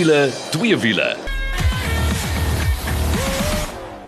wiele, twee wiele.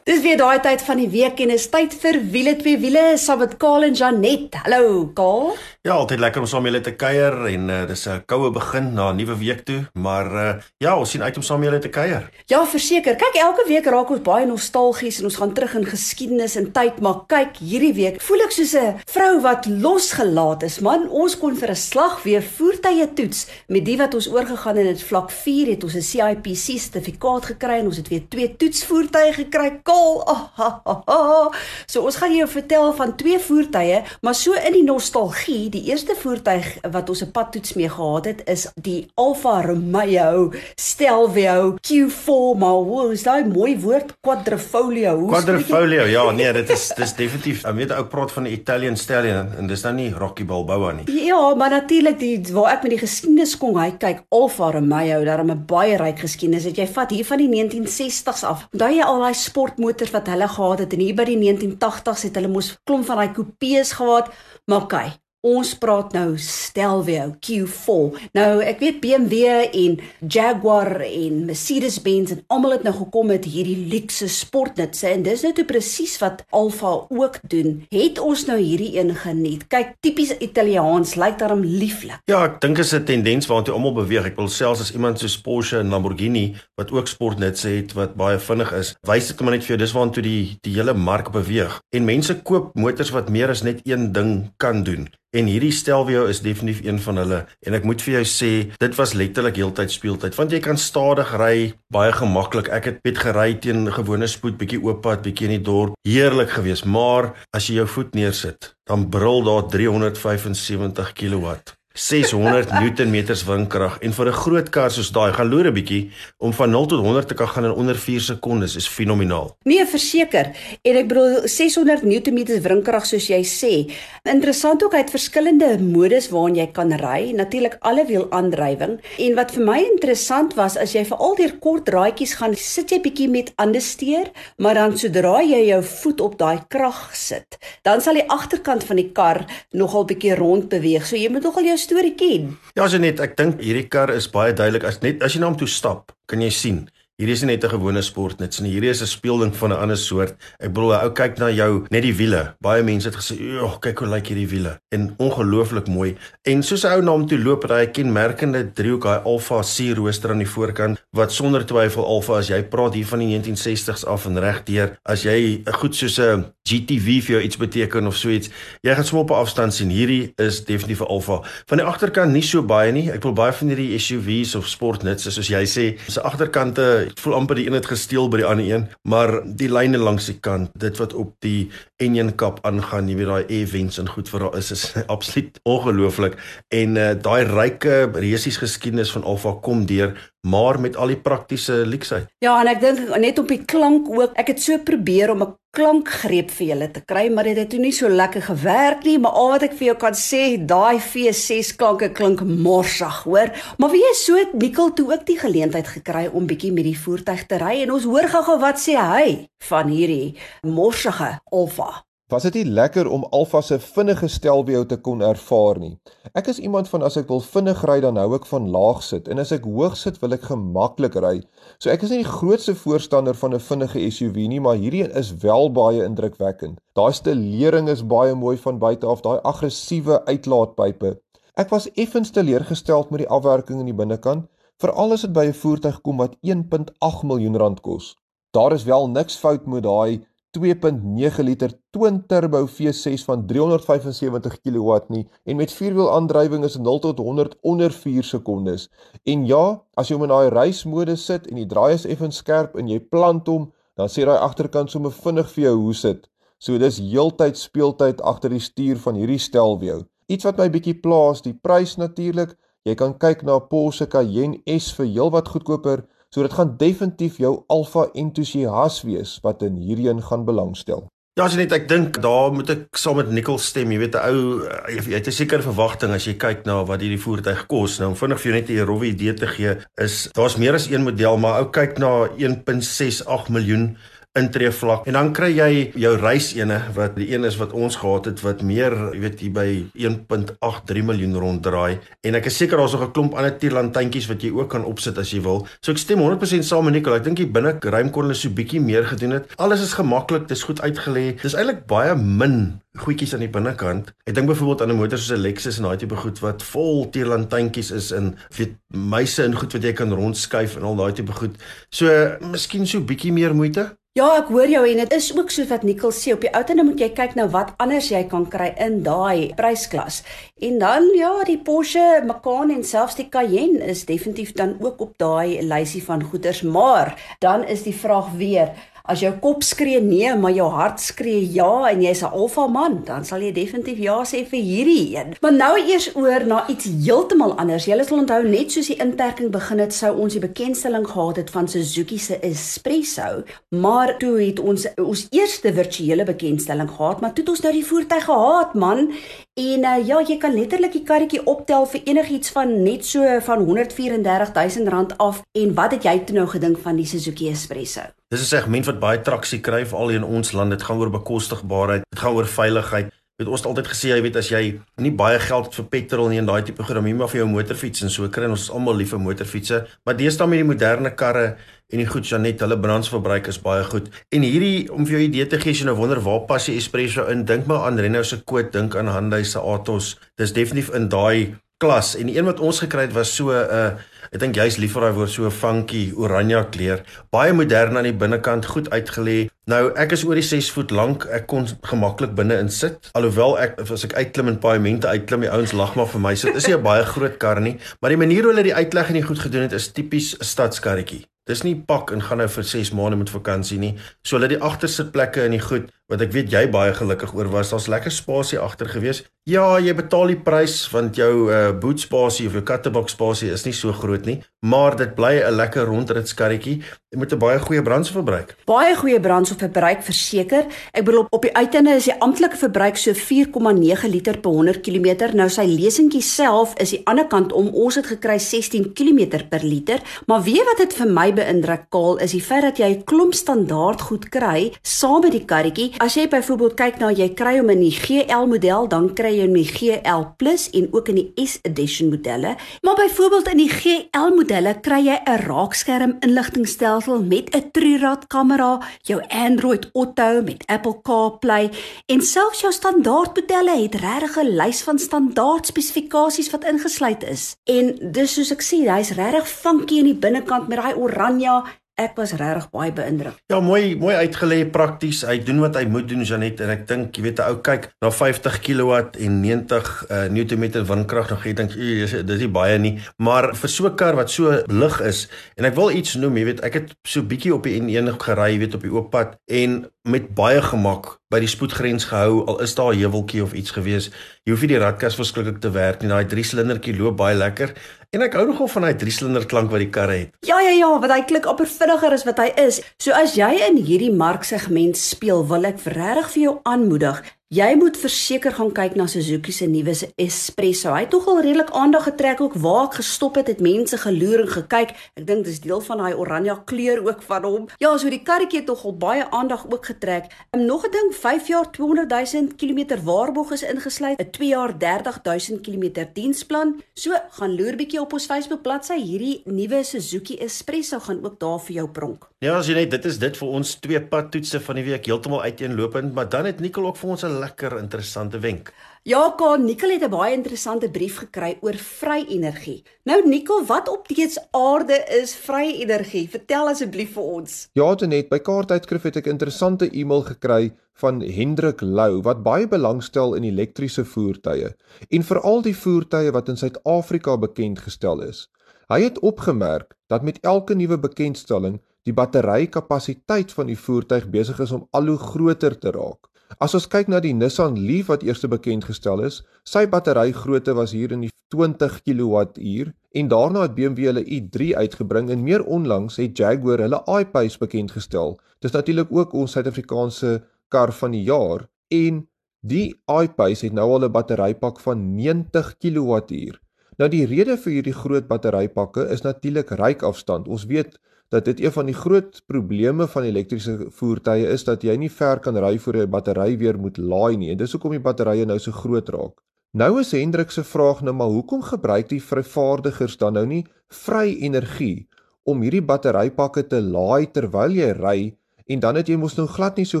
Dis weer daai tyd van die week en is tyd vir wiele twee wiele saam met Kaal en Janet. Hallo Kaal. Ja, altyd lekker om saam julle te kuier en uh, dis 'n koue begin na 'n nuwe week toe, maar uh, ja, ons sien uit om saam julle te kuier. Ja, verseker. Kyk, elke week raak ons baie nostalgies en ons gaan terug in geskiedenis en tyd, maar kyk, hierdie week voel ek soos 'n vrou wat losgelaat is. Man, ons kon vir 'n slag weer voertuie toets met die wat ons oorgegaan het in vlak 4 het ons 'n CIPC sertifikaat gekry en ons het weer twee toetsvoertuie gekry kaal. Oh, ha, ha, ha. So ons gaan jou vertel van twee voertuie, maar so in die nostalgie, die eerste voertuig wat ons 'n padtoets mee gehad het is die Alfa Romeo Stelvio Q4, maar hoe is daai mooi woord quadrifoglio? Quadrifoglio, ja, nee, dit is dis definitief. Ek weet ook praat van 'n Italian stallion en dis nou nie Rocky Balboa nie. Ja, maar natuurlik die waar ek met die geskiedenis kom, hy kyk Alfa Romeo, daarom 'n baie ryk geskiedenis. Het jy vat hier van die 1960s af. Onthou jy al daai sport motors wat hulle gehad het en hier by die 1980s het hulle mos klomp van daai coupees gehad, maar kyk, Ons praat nou Stelvio Q4. Nou ek weet BMW en Jaguar en Mercedes-Benz en almal het nou gekom met hierdie luukse sportnutse en dis net presies wat Alfa ook doen. Het ons nou hierdie een geniet. Kyk, tipies Italiaans, lyk daarom lieflik. Ja, ek dink is 'n tendens waartoe almal beweeg. Ek wil selfs as iemand soos Porsche en Lamborghini wat ook sportnutse het wat baie vinnig is, wys dit maar net vir jou dis waartoe die die hele mark beweeg. En mense koop motors wat meer as net een ding kan doen. En hierdie Stelvio is definitief een van hulle. En ek moet vir jou sê dit was letterlik heeltyd speeltyd want jy kan stadig ry baie gemaklik. Ek het met gery teen gewone spoed bietjie oop pad bietjie in die dorp. Heerlik geweest maar as jy jou voet neersit dan brul daar 375 kW 600 Newtonmeters windkrag en vir 'n groot kar soos daai gaan loer 'n bietjie om van 0 tot 100 te kan gaan in onder 4 sekondes is fenomenaal. Nee, verseker. En ek bedoel 600 Newtonmeters windkrag soos jy sê. Interessant ook het verskillende modes waarin jy kan ry, natuurlik alle wiel aandrywing. En wat vir my interessant was, as jy veral deur kort raaitjies gaan, sit jy bietjie met andersteer, maar dan sodra jy jou voet op daai krag sit, dan sal die agterkant van die kar nogal bietjie rond beweeg. So jy moet nogal jou storie ken. Ja, Janet, ek dink hierdie kar is baie duidelik as net as jy na hom toe stap, kan jy sien Hierdie is net 'n gewone sport net. Sien, hierdie is 'n speelding van 'n ander soort. Ek bedoel, ou kyk na jou, net die wiele. Baie mense het gesê, "Ag, kyk hoe lyk hierdie wiele." En ongelooflik mooi. En soos 'n ou na hom toe loop, daai kenmerkende driehoek, daai Alfa C rooster aan die voorkant, wat sonder twyfel Alfa as jy praat hier van die 1960s af en regdeur, as jy 'n goed soos 'n GTV vir jou iets beteken of so iets, jy gaan sommer op afstand sien. Hierdie is definitief 'n Alfa. Van die agterkant nie so baie nie. Ek wil baie van hierdie SUVs of sportnuts, soos jy sê, se agterkante ek voel amper die een het gesteel by die ander een, maar die lyne langs die kant, dit wat op die enjin kap aangaan, jy weet daai events en goed wat daar is is absoluut ongelooflik. En uh, daai ryke resies geskiedenis van Alfa kom deur maar met al die praktiese leksheid. Ja, en ek dink net op die klank ook. Ek het so probeer om 'n klankgreep vir julle te kry, maar dit het toe nie so lekker gewerk nie, maar al wat ek vir jou kan sê, daai V6 klanke klink morsig, hoor. Maar wie is so Nikkel toe ook die geleentheid gekry om bietjie met die voertuig te ry en ons hoor gou-gou wat sê hy van hierdie morsige Alfa. Was dit nie lekker om Alfa se vinnige stelvio te kon ervaar nie? Ek is iemand van as ek wil vinnig ry dan hou ek van laag sit en as ek hoog sit wil ek gemaklik ry. So ek is nie die grootste voorstander van 'n vinnige SUV nie, maar hierdie is wel baie indrukwekkend. Daai stelering is baie mooi van buite af, daai aggressiewe uitlaatpype. Ek was effens teleurgesteld met die afwerking in die binnekant, veral as dit by 'n voertuig kom wat 1.8 miljoen rand kos. Daar is wel niks fout met daai 2.9 liter twin turbo V6 van 375 kW nie en met vierwiel aandrywing is 0 tot 100 onder 4 sekondes. En ja, as jy hom in daai reismodus sit en die draai is effens skerp en jy plant hom, dan sê daai agterkant sommer vinnig vir jou hoe sit. So dis heeltyd speeltyd agter die stuur van hierdie stelvio. Iets wat my bietjie plaas, die prys natuurlik. Jy kan kyk na Porsche Cayenne S vir heelwat goedkoper So dit gaan definitief jou alfa entoesias wees wat in hierheen gaan belangstel. Ja, as net ek dink daar moet ek saam met Nicole stem. Jy weet 'n ou jy het 'n sekere verwagting as jy kyk na wat hierdie voertuig kos. Nou om vinnig vir jou net 'n rowwe idee te gee, is daar's meer as een model, maar ou kyk na 1.68 miljoen intree vlak en dan kry jy jou reisene wat die een is wat ons gehad het wat meer jy weet hier by 1.83 miljoen ronddraai en ek is seker daar's nog 'n klomp ander tierlantjies wat jy ook kan opsit as jy wil. So ek stem 100% saam met Nicole. Ek dink die binne ruim kon hulle so bietjie meer gedoen het. Alles is gemaklik, dis goed uitgelê. Dis eintlik baie min goedjies aan die binnekant. Ek dink byvoorbeeld aan 'n motor soos 'n Lexus en daai tipe goed wat vol tierlantjies is en weet muise en goed wat jy kan rondskuif en al daai tipe goed. So miskien so bietjie meer moeite. Ja, ek hoor jou en dit is ook soos wat Nicole sê, op die ou tande moet jy kyk nou wat anders jy kan kry in daai prysklas. En dan ja, die Porsche Macan en selfs die Cayenne is definitief dan ook op daai lysie van goederes, maar dan is die vraag weer, As jou kop skree nee, maar jou hart skree ja en jy's 'n alfa man, dan sal jy definitief ja sê vir hierdie een. Maar nou eers oor na iets heeltemal anders. Jy sal onthou net soos die inperking begin het, sou ons die bekendstelling gehad het van Suzuki se Espresso, maar toe het ons ons eerste virtuele bekendstelling gehad, maar toe het ons nou die voertuig gehad, man. En uh, ja, jy kan letterlik die karretjie optel vir enigiets van net so van 134000 rand af. En wat het jy toe nou gedink van die Suzuki Espresso? Dis 'n segment wat baie traksie kry veral in ons land. Dit gaan oor bekostigbaarheid, dit gaan oor veiligheid. Weet ons het altyd gesê, jy weet as jy nie baie geld het vir petrol nie en daai tipe goed, dan moet jy maar vir jou motorfiets en so kry. Ons is almal lief vir motorfietsse, maar deesdae met die moderne karre en die goed Janet, hulle brandstofverbruik is baie goed. En hierdie om vir jou idee te gee, as jy nou wonder waar pas die Espresso in, dink maar aan Renault se Kwid, dink aan Hyundai se Atos. Dis definitief in daai klas en die een wat ons gekry het was so 'n uh, ek dink jy's lief vir daai woord so funky oranje kleur. Baie modern aan die binnekant goed uitgelê. Nou ek is oor die 6 voet lank. Ek kon gemaklik binne in sit. Alhoewel ek as ek uitklim en paemente uitklim die ouens lag maar vir my. So dit is nie 'n baie groot kar nie. Maar die manier hoe hulle die uitleg en die goed gedoen het is tipies 'n stadskarretjie. Dis nie pak en gaan nou vir 6 maande met vakansie nie. So hulle die agtersitplekke in die goed wat ek weet jy baie gelukkig oor was. Daar's lekker spasie agter gewees. Ja, jy betaal die prys want jou uh boot spasie of jou kattebak spasie is nie so groot nie, maar dit bly 'n lekker rondritskarretjie met 'n baie goeie brandstofverbruik. Baie goeie brandstofverbruik verseker. Ek bedoel op die uiteinde is die amptelike verbruik so 4,9 liter per 100 km. Nou sy lesentjie self is die ander kant om ons het gekry 16 km per liter, maar weet wat dit vir my beïndruk Kaal is die feit dat jy 'n klomp standaard goed kry saam met die karretjie. As jy byvoorbeeld kyk na jy kry hom in die GL model, dan kry jy hom in die GL Plus en ook in die S edition modelle. Maar byvoorbeeld in die GL modelle kry jy 'n raakskerm inligtingstelsel met 'n TrueRad kamera, jou Android Auto met Apple CarPlay en selfs jou standaard modelle het regtig 'n lys van standaard spesifikasies wat ingesluit is. En dis soos ek sê, hy's regtig funky in die binnekant met daai oranje Ek was regtig baie beïndruk. Ja, mooi, mooi uitgelê, prakties. Hy doen wat hy moet doen, Janet, en ek dink, jy weet, 'n ou kyk na 50 kW en 90 uh, Newtonmeter windkrag, dan gee dink, dis dis nie baie nie, maar vir so 'n kar wat so lig is, en ek wil iets noem, jy weet, ek het so bietjie op die N1 gery, jy weet, op die oop pad en met baie gemak by die spoedgrens gehou al is daar 'n heuweltjie of iets gewees. Jy hoef nie die radkas verskriklik te werk nie. Daai 3-silindertjie loop baie lekker. En ek hou nogal van daai 3-silinder klank wat die kar het. Ja ja ja, wat hy klik amper vinniger as wat hy is. So as jy in hierdie marksegment speel, wil ek regtig vir jou aanmoedig Jy moet verseker gaan kyk na Suzuki se nuwe Espresso. Hy het tog al redelik aandag getrek ook waar ek gestop het, het mense geloer en gekyk. Ek dink dis deel van daai oranje kleur ook van hom. Ja, so die karretjie het tog al baie aandag ook getrek. En nog 'n ding, 5 jaar 200 000 km waarborg is ingesluit, 'n 2 jaar 30 000 km diensplan. So, gaan loer bietjie op ons Facebook bladsy. Hierdie nuwe Suzuki Espresso gaan ook daar vir jou pronk. Ja, as jy net dit is dit vir ons twee padtoetse van die week heeltemal uiteenlopend, maar dan het Nicole ook vir ons 'n lekker interessante wenk. Ja, Ka, Nicole het 'n baie interessante brief gekry oor vry energie. Nou Nicole, wat op dese aarde is vry energie? Vertel asseblief vir ons. Ja, Tenet, by Kaarttydskrif het ek 'n interessante e-mail gekry van Hendrik Lou wat baie belangstel in elektriese voertuie en veral die voertuie wat in Suid-Afrika bekend gestel is. Hy het opgemerk dat met elke nuwe bekendstelling die batterykapasiteit van die voertuig besig is om al hoe groter te raak. As ons kyk na die Nissan Leaf wat eers bekend gestel is, sy batterygrootte was hier in die 20 kWh en daarna het BMW hulle i3 uitgebring en meer onlangs het Jaguar hulle I-Pace bekend gestel. Dis natuurlik ook ons Suid-Afrikaanse kar van die jaar en die I-Pace het nou al 'n batterypak van 90 kWh. Nou die rede vir hierdie groot batterypakke is natuurlik ryk afstand. Ons weet dat dit een van die groot probleme van elektriese voertuie is dat jy nie ver kan ry voor 'n battery weer moet laai nie en dis hoekom die batterye nou so groot raak. Nou is Hendrik se vraag nou maar hoekom gebruik die vervaardigers dan nou nie vry energie om hierdie batterypakke te laai terwyl jy ry en dan het jy mos nou glad nie so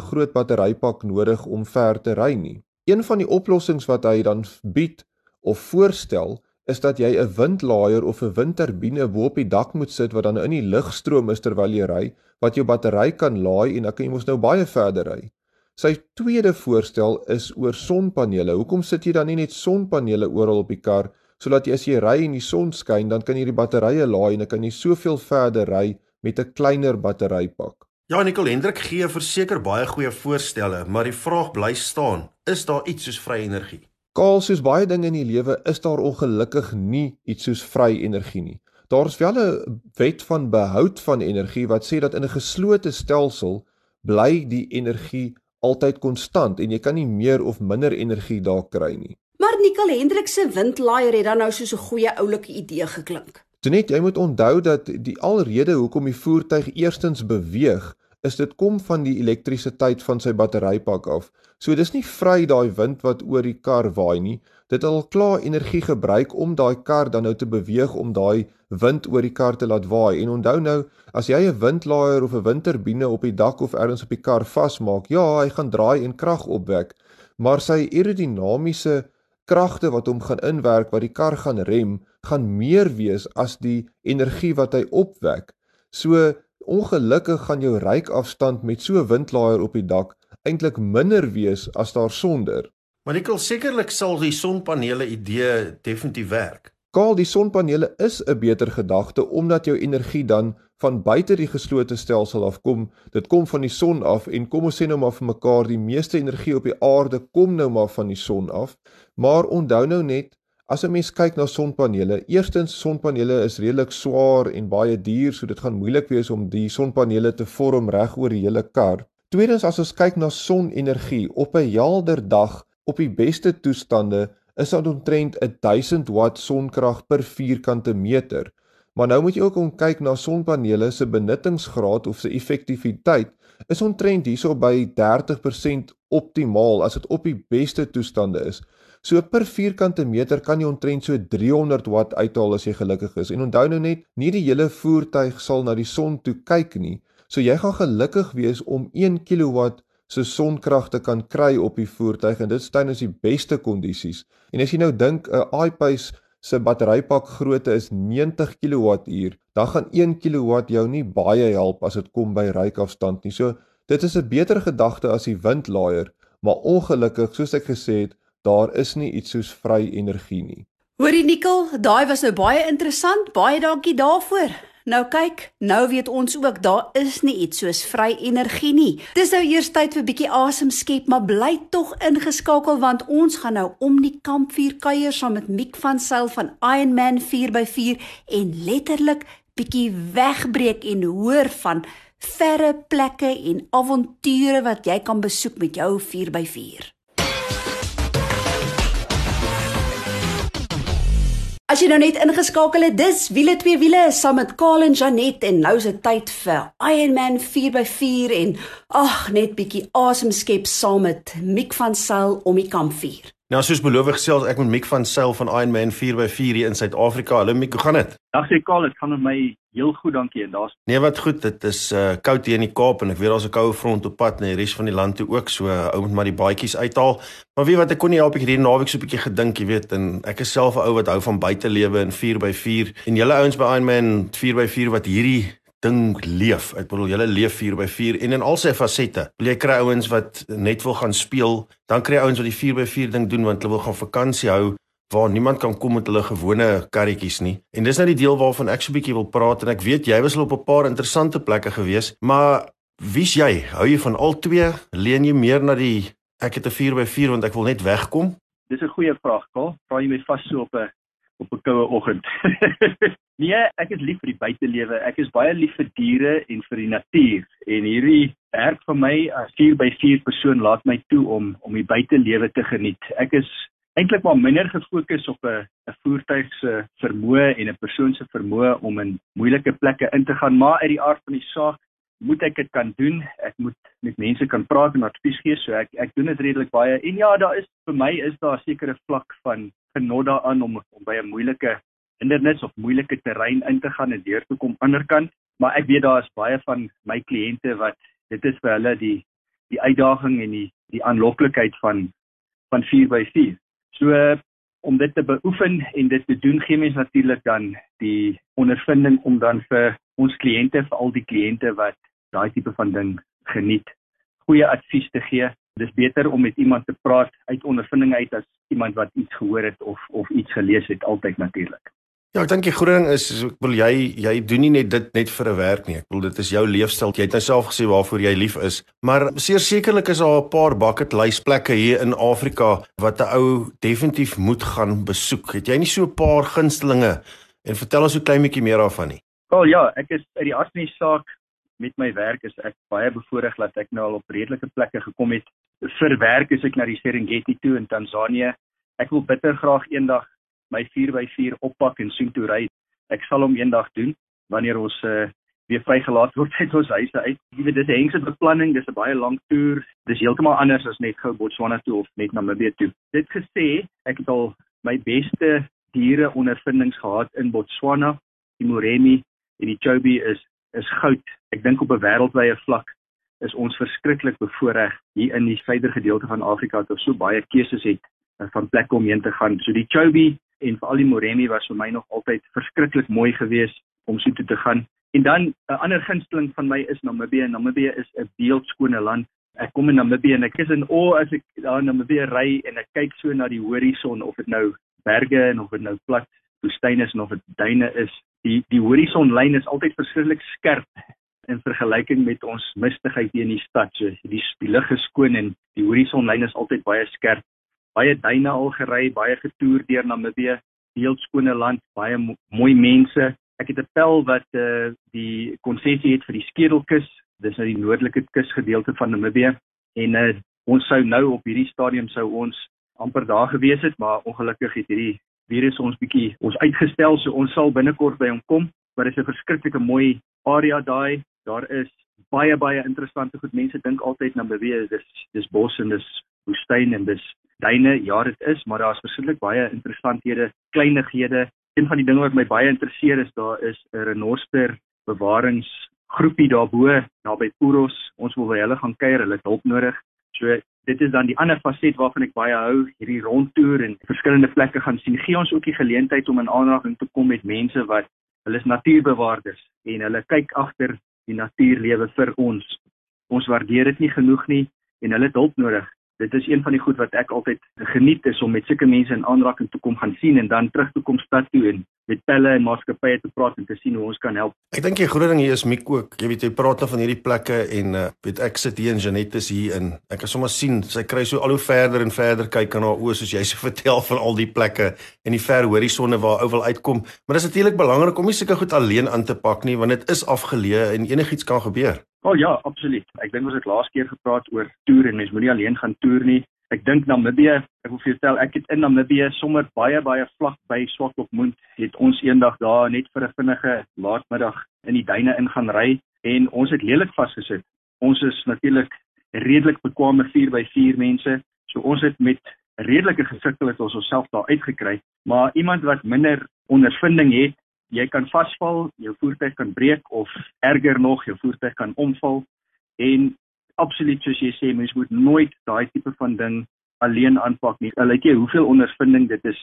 groot batterypak nodig om ver te ry nie. Een van die oplossings wat hy dan bied of voorstel is dat jy 'n windlaaier of 'n windturbine bo op die dak moet sit wat dan in die lugstroom is terwyl jy ry wat jou battery kan laai en dan kan jy mos nou baie verder ry. Sy tweede voorstel is oor sonpanele. Hoekom sit jy dan nie net sonpanele oral op die kar sodat jy as jy ry en die son skyn, dan kan jy die batterye laai en dan kan jy soveel verder ry met 'n kleiner batterypak. Ja, Nicole Hendrik gee verseker baie goeie voorstelle, maar die vraag bly staan: is daar iets soos vry energie? Kaal soos baie dinge in die lewe is daar ongelukkig nie iets soos vry energie nie. Daar's wel 'n wet van behoud van energie wat sê dat in 'n geslote stelsel bly die energie altyd konstant en jy kan nie meer of minder energie daar kry nie. Maar Nicole Hendrik se windlaaier het dan nou soos 'n goeie oulike idee geklink. Tonet, jy moet onthou dat die alrede hoekom die voertuig eerstens beweeg, is dit kom van die elektrisiteit van sy batterypak af. So dis nie vry daai wind wat oor die kar waai nie. Dit al klaar energie gebruik om daai kar dan nou te beweeg om daai wind oor die kar te laat waai. En onthou nou, as jy 'n windlaaier of 'n windturbine op die dak of ergens op die kar vasmaak, ja, hy gaan draai en krag opwek, maar sy aerodinamiese kragte wat hom gaan inwerk wat die kar gaan rem, gaan meer wees as die energie wat hy opwek. So ongelukkig gaan jou ryk-afstand met so 'n windlaaier op die dak eintlik minder wees as daar sonder. Maar ek wil sekerlik sal die sonpanele idee definitief werk. Kaal die sonpanele is 'n beter gedagte omdat jou energie dan van buite die geslote stelsel af kom. Dit kom van die son af en kom ons sê nou maar vir mekaar die meeste energie op die aarde kom nou maar van die son af. Maar onthou nou net as 'n mens kyk na sonpanele, eerstens sonpanele is redelik swaar en baie duur, so dit gaan moeilik wees om die sonpanele te vorm reg oor die hele kar. Tweedens as ons kyk na sonenergie op 'n helder dag op die beste toestande is dit omtrent 1000 watt sonkrag per vierkante meter. Maar nou moet jy ook kyk na sonpanele se benuttingsgraad of se effektiwiteit is omtrent hierso by 30% optimaal as dit op die beste toestande is. So per vierkante meter kan jy omtrent so 300 watt uithaal as jy gelukkig is. En onthou nou net, nie die hele voertuig sal na die son toe kyk nie. So jy gaan gelukkig wees om 1 kW se sonkrag te kan kry op die voertuig en dit staan is die beste kondisies. En as jy nou dink 'n iPace se batterypak grootte is 90 kWh, dan gaan 1 kW jou nie baie help as dit kom by ryikafstand nie. So dit is 'n beter gedagte as die windlaaier, maar ongelukkig, soos ek gesê het, daar is nie iets soos vry energie nie. Hoorie Nikkel, daai was nou baie interessant. Baie dankie daarvoor. Nou kyk, nou weet ons ook daar is nie iets soos vry energie nie. Dis nou eers tyd vir bietjie asem skep, maar bly tog ingeskakel want ons gaan nou om die kampvuur kuier saam met Mick van Sail van Ironman 4x4 en letterlik bietjie wegbreek en hoor van verre plekke en avonture wat jy kan besoek met jou 4x4. As jy nou net ingeskakel het, dis wiele twee wiele saam met Karl en Janet en nou is dit tyd vir Ironman 4x4 en ag net bietjie asem skep saam met Mick van Sail om die kampvuur. Nou soos beloof gesels ek met Mick van Sail van Ironman 4x4 hier in Suid-Afrika. Hallo Mick, hoe gaan dit? Dag sê Karl, dit gaan met my heel goed, dankie. En daar's Nee, wat goed. Dit is uh koud hier in die Kaap en ek weet daar's 'n koue front op pad na die res van die land toe ook. So uh, ou moet maar die baadjies uithaal. Maar weet wat, ek kon nie help ek hierdie naweek so 'n bietjie gedink, jy weet, en ek is self 'n ou wat hou van buitelewe in 4x4 en julle ouens by Ironman 4x4 wat hierdie ding leef. Ek bedoel julle leef 4 by 4 en in al sy fasette. Wil jy kry ouens wat net wil gaan speel, dan kry ouens wat die 4 by 4 ding doen want hulle wil gaan vakansie hou waar niemand kan kom met hulle gewone karretjies nie. En dis nou die deel waarvan ek so 'n bietjie wil praat en ek weet jy was al op 'n paar interessante plekke gewees, maar wie's jy? Hou jy van al twee? Leen jy meer na die ek het 'n 4 by 4 want ek wil net wegkom? Dis 'n goeie vraag, Karl. Vra jy my vas so op 'n op 'n koue oggend. nee, ek is lief vir die buitelewe. Ek is baie lief vir diere en vir die natuur. En hierdie werk vir my as 4 by 4 persoon laat my toe om om die buitelewe te geniet. Ek is eintlik maar minder gefokus op 'n 'n voertuig se vermoë en 'n persoon se vermoë om in moeilike plekke in te gaan, maar uit die aard van die saak moet ek dit kan doen. Ek moet met mense kan praat en advies gee, so ek ek doen dit redelik baie. En ja, daar is vir my is daar 'n sekere vlak van genot daaraan om om by 'n moeilike hindernis of moeilike terrein in te gaan en deur te kom aanderkant, maar ek weet daar is baie van my kliënte wat dit is vir hulle die die uitdaging en die die aanloklikheid van van 4x4. So om dit te beoefen en dit te doen gee mens natuurlik dan die ondervinding om dan vir ons kliënte, vir al die kliënte wat daai tipe van ding geniet, goeie advies te gee. Dis beter om met iemand te praat uit ondervinding uit as iemand wat iets gehoor het of of iets gelees het altyd natuurlik. Ja, ek dink die groot ding is ek wil jy jy doen nie net dit net vir 'n werk nie. Ek bedoel dit is jou leefstyl. Jy het nou self gesê waarvoor jy lief is. Maar seker sekerlik is daar 'n paar bucket list plekke hier in Afrika wat 'n ou definitief moet gaan besoek. Het jy nie so 'n paar gunstelinge en vertel ons 'n klein bietjie meer daarvan nie? Wel ja, ek is uit die aard van die saak met my werk is ek baie bevoorreg dat ek nou al op redelike plekke gekom het. Vir werk is ek na die Serengeti toe in Tansanië. Ek wil bitter graag eendag my 4x4 oppak en sien toe ry. Ek sal hom eendag doen wanneer ons uh, weer vrygelaat word uit ons huise uit. Jy weet dis 'n hengse beplanning, dis 'n baie lang toer. Dis heeltemal anders as net gou Botswana toe of net Namibië toe. Dit gesê, ek het al my beste diere ondervindings gehad in Botswana. Die Moremi en die Chobe is is goud. Ek dink op 'n wêreldwye vlak is ons verskriklik bevoordeel hier in die suider gedeelte van Afrika dat ons so baie keuses het eh, van plekke om heen te gaan. So die Chobe en veral die Moremi was vir my nog altyd verskriklik mooi geweest om so toe te gaan. En dan 'n ander gunsteling van my is Namibië. Namibië is 'n beeldskone land. Ek kom in Namibië en ek is in o as ek daar in Namibië ry en ek kyk so na die horison of dit nou berge en of dit nou plat woestyne is en of dit duine is. Die die horisonlyn is altyd verskriklik skerp in vergelyking met ons mistigheid hier in die stad. So die, lug is skoon en die horisonlyn is altyd baie skerp baie duine al gery, baie getoer deur Namibië, heel skone land, baie mo mooi mense. Ek het 'n pel wat eh uh, die konsessie het vir die Skedelkus, dis nou die noordelike kusgedeelte van Namibië en eh uh, ons sou nou op hierdie stadium sou ons amper daar gewees het, maar ongelukkig het hierdie virus ons bietjie ons uitgestel, so ons sal binnekort by hom kom. Maar dit is 'n verskriklike mooi area daai. Daar is baie baie interessante goed. Mense dink altyd Namibië is dis bos en dis woestyn en dis duine, ja dit is, maar daar's verskillik baie interessanthede, kleinighede. Een van die dinge wat my baie interesseer is daar is 'n renoster bewaringsgroepie daarbo naby Puros. Ons wil by hulle gaan kuier, hulle het hulp nodig. So dit is dan die ander faset waarvan ek baie hou, hierdie rondtoer en verskillende plekke gaan sien. Gee ons ook die geleentheid om in aanraking te kom met mense wat hulle is natuurbewaarders en hulle kyk agter die natuurlewe vir ons. Ons waardeer dit nie genoeg nie en hulle het hulp nodig dit is een van die goed wat ek altyd geniet is om met sulke mense in aanraking te kom gaan sien en dan terug te kom stad toe en met pelle en maatskappye te praat en te sien hoe ons kan help. Ek dink die groot ding hier is Miek ook. Jy weet jy praat nou van hierdie plekke en uh, weet ek sit hier in Janet is hier in. Ek kan sommer sien sy kry so al hoe verder en verder kyk aan haar oë soos jy se vertel van al die plekke en die ver horisonne waar ou wil uitkom. Maar dit is natuurlik belangrik om nie sulke goed alleen aan te pak nie want dit is afgeleë en enigiets kan gebeur. O oh, ja, absoluut. Ek dink ons het laas keer gepraat oor toer en mens moenie alleen gaan toer nie. Ek dink Namibië, ek wil vir jou stel, ek het in Namibië sommer baie baie vlak by Swakopmund het ons eendag daar net vir 'n vinnige laatmiddag in die duine ingaan ry en ons het lelik vasgesit. Ons is natuurlik redelik bekwame 4x4 mense, so ons het met redelike gesukkel het ons onsself daar uitgekry, maar iemand wat minder ondervinding het jy kan vasval, jou voertuig kan breek of erger nog, jou voertuig kan omval en absoluut soos jy sê, mens moet nooit daai tipe van ding alleen aanpak nie. Al het jy hoeveel ondervinding, dit is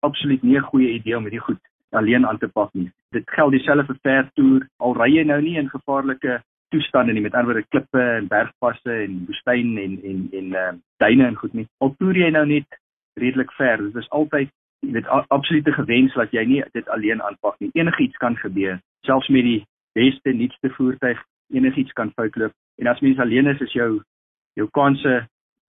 absoluut nie 'n goeie idee om hierdie goed alleen aan te pak nie. Dit geld dieselfde vir ver toer. Al ry jy nou nie in gevaarlike toestande nie met ander woorde klippe en bergpasse en woestyn en en en uh, duine en goed nie. Al toer jy nou net redelik ver, dit is altyd weet absolute gewens dat jy nie dit alleen aanpak nie. Enigiets kan gebeur, selfs met die beste nuutste voertuig, enigiets kan fout loop. En as mens alleen is, is jou jou kanse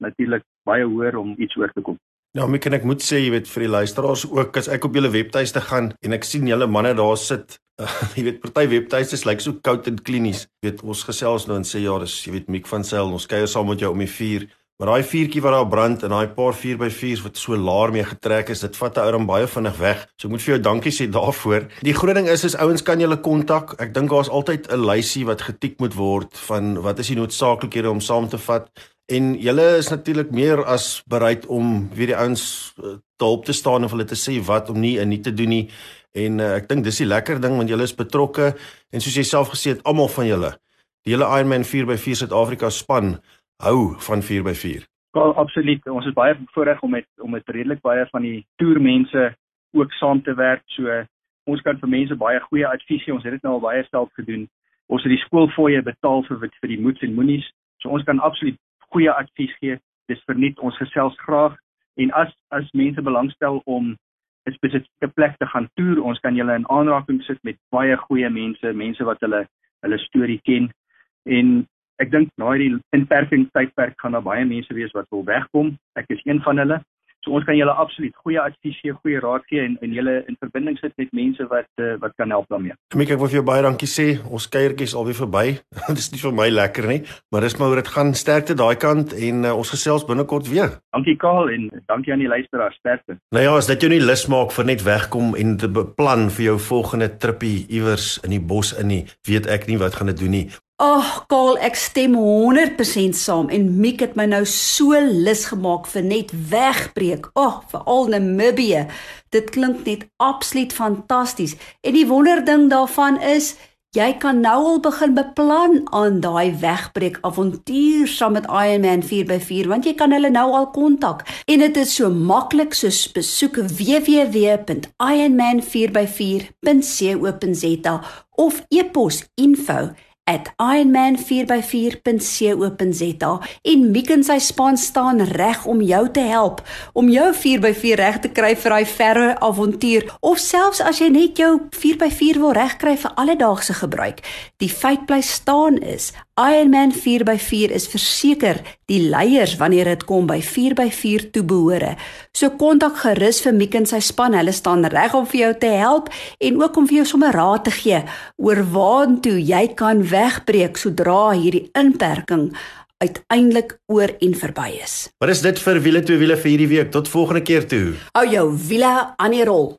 natuurlik baie hoër om iets oor te kom. Nou, ek kan ek moet sê, jy weet vir die luisteraars ook as ek op julle webtuiste gaan en ek sien julle manne daar sit, uh, jy weet party webtuiste lyk like so koud en klinies. Jy weet ons gesels nou en sê ja, dis jy weet Miek van Sail, ons kuier saam met jou om die vuur. Maar daai vuurtjie wat daar brand en daai paar 4x4s wat so laar mee getrek is, dit vat 'n ou dan baie vinnig weg. So ek moet vir jou dankie sê daarvoor. Die groot ding is is ouens kan julle kontak. Ek dink daar's altyd 'n lysie wat getik moet word van wat is die noodsaaklikhede om saam te vat. En julle is natuurlik meer as bereid om weer die ouens eh, te help te staan of hulle te sê wat om nie en nie te doen nie. En uh, ek dink dis die lekker ding want julle is betrokke en soos jy self gesê het, almal van julle, die hele Ironman 4x4 Suid-Afrika span hou van 4x4. Ja, absoluut. Ons is baie bevoorreg om met om met redelik baie van die toermense ook saam te werk. So ons kan vir mense baie goeie advies gee. Ons het dit nou al baie self gedoen. Ons het die skoolfooie betaal vir vir die moets en moenies. So ons kan absoluut goeie advies gee. Dis verniet ons gesels graag en as as mense belangstel om 'n spesifieke plek te gaan toer, ons kan julle in aanraking sit met baie goeie mense, mense wat hulle hulle storie ken en ek dink na hierdie inperkingstydperk gaan daar baie mense wees wat wil wegkom. Ek is een van hulle. So ons kan julle absoluut goeie advies gee, goeie raad gee en en julle in verbinding sit met mense wat uh, wat kan help daarmee. Miek, ek wil vir jou baie dankie sê. Ons kuiertjies alweer verby. Dit is nie vir my lekker nie, maar dis maar hoe dit gaan. Sterkte daai kant en uh, ons gesels binnekort weer. Dankie Kaal en dankie aan die luisteraars. Sterkte. Nou ja, as dit jou nie lus maak vir net wegkom en te beplan vir jou volgende trippie iewers in die bos in nie, weet ek nie wat gaan dit doen nie. Ag, oh, Kaal, ek stem 100% saam en Miek het my nou so lus gemaak vir net wegbreek. Ag, oh, veral Namibië. Dit klink net absoluut fantasties. En die wonderding daarvan is, jy kan nou al begin beplan aan daai wegbreek avontuur saam met Ironman 4x4 want jy kan hulle nou al kontak. En dit is so maklik soos besoek www.ironman4x4.co.za of e-pos info@ ironman4x4.co.za en Miek en sy span staan reg om jou te help om jou 4x4 reg te kry vir daai verre avontuur of selfs as jy net jou 4x4 wil regkry vir alledaagse gebruik. Die feit bly staan is Ironman 4x4 is verseker die leiers wanneer dit kom by 4x4 toebehore. So kontak gerus vir Miek en sy span. Hulle staan reg om vir jou te help en ook om vir jou sommer raad te gee oor waartoe jy kan wegbreek sodra hierdie inperking uiteindelik oor en verby is. Wat is dit vir wiele twee wiele vir hierdie week? Tot volgende keer toe. Hou jou wiele aan die rol.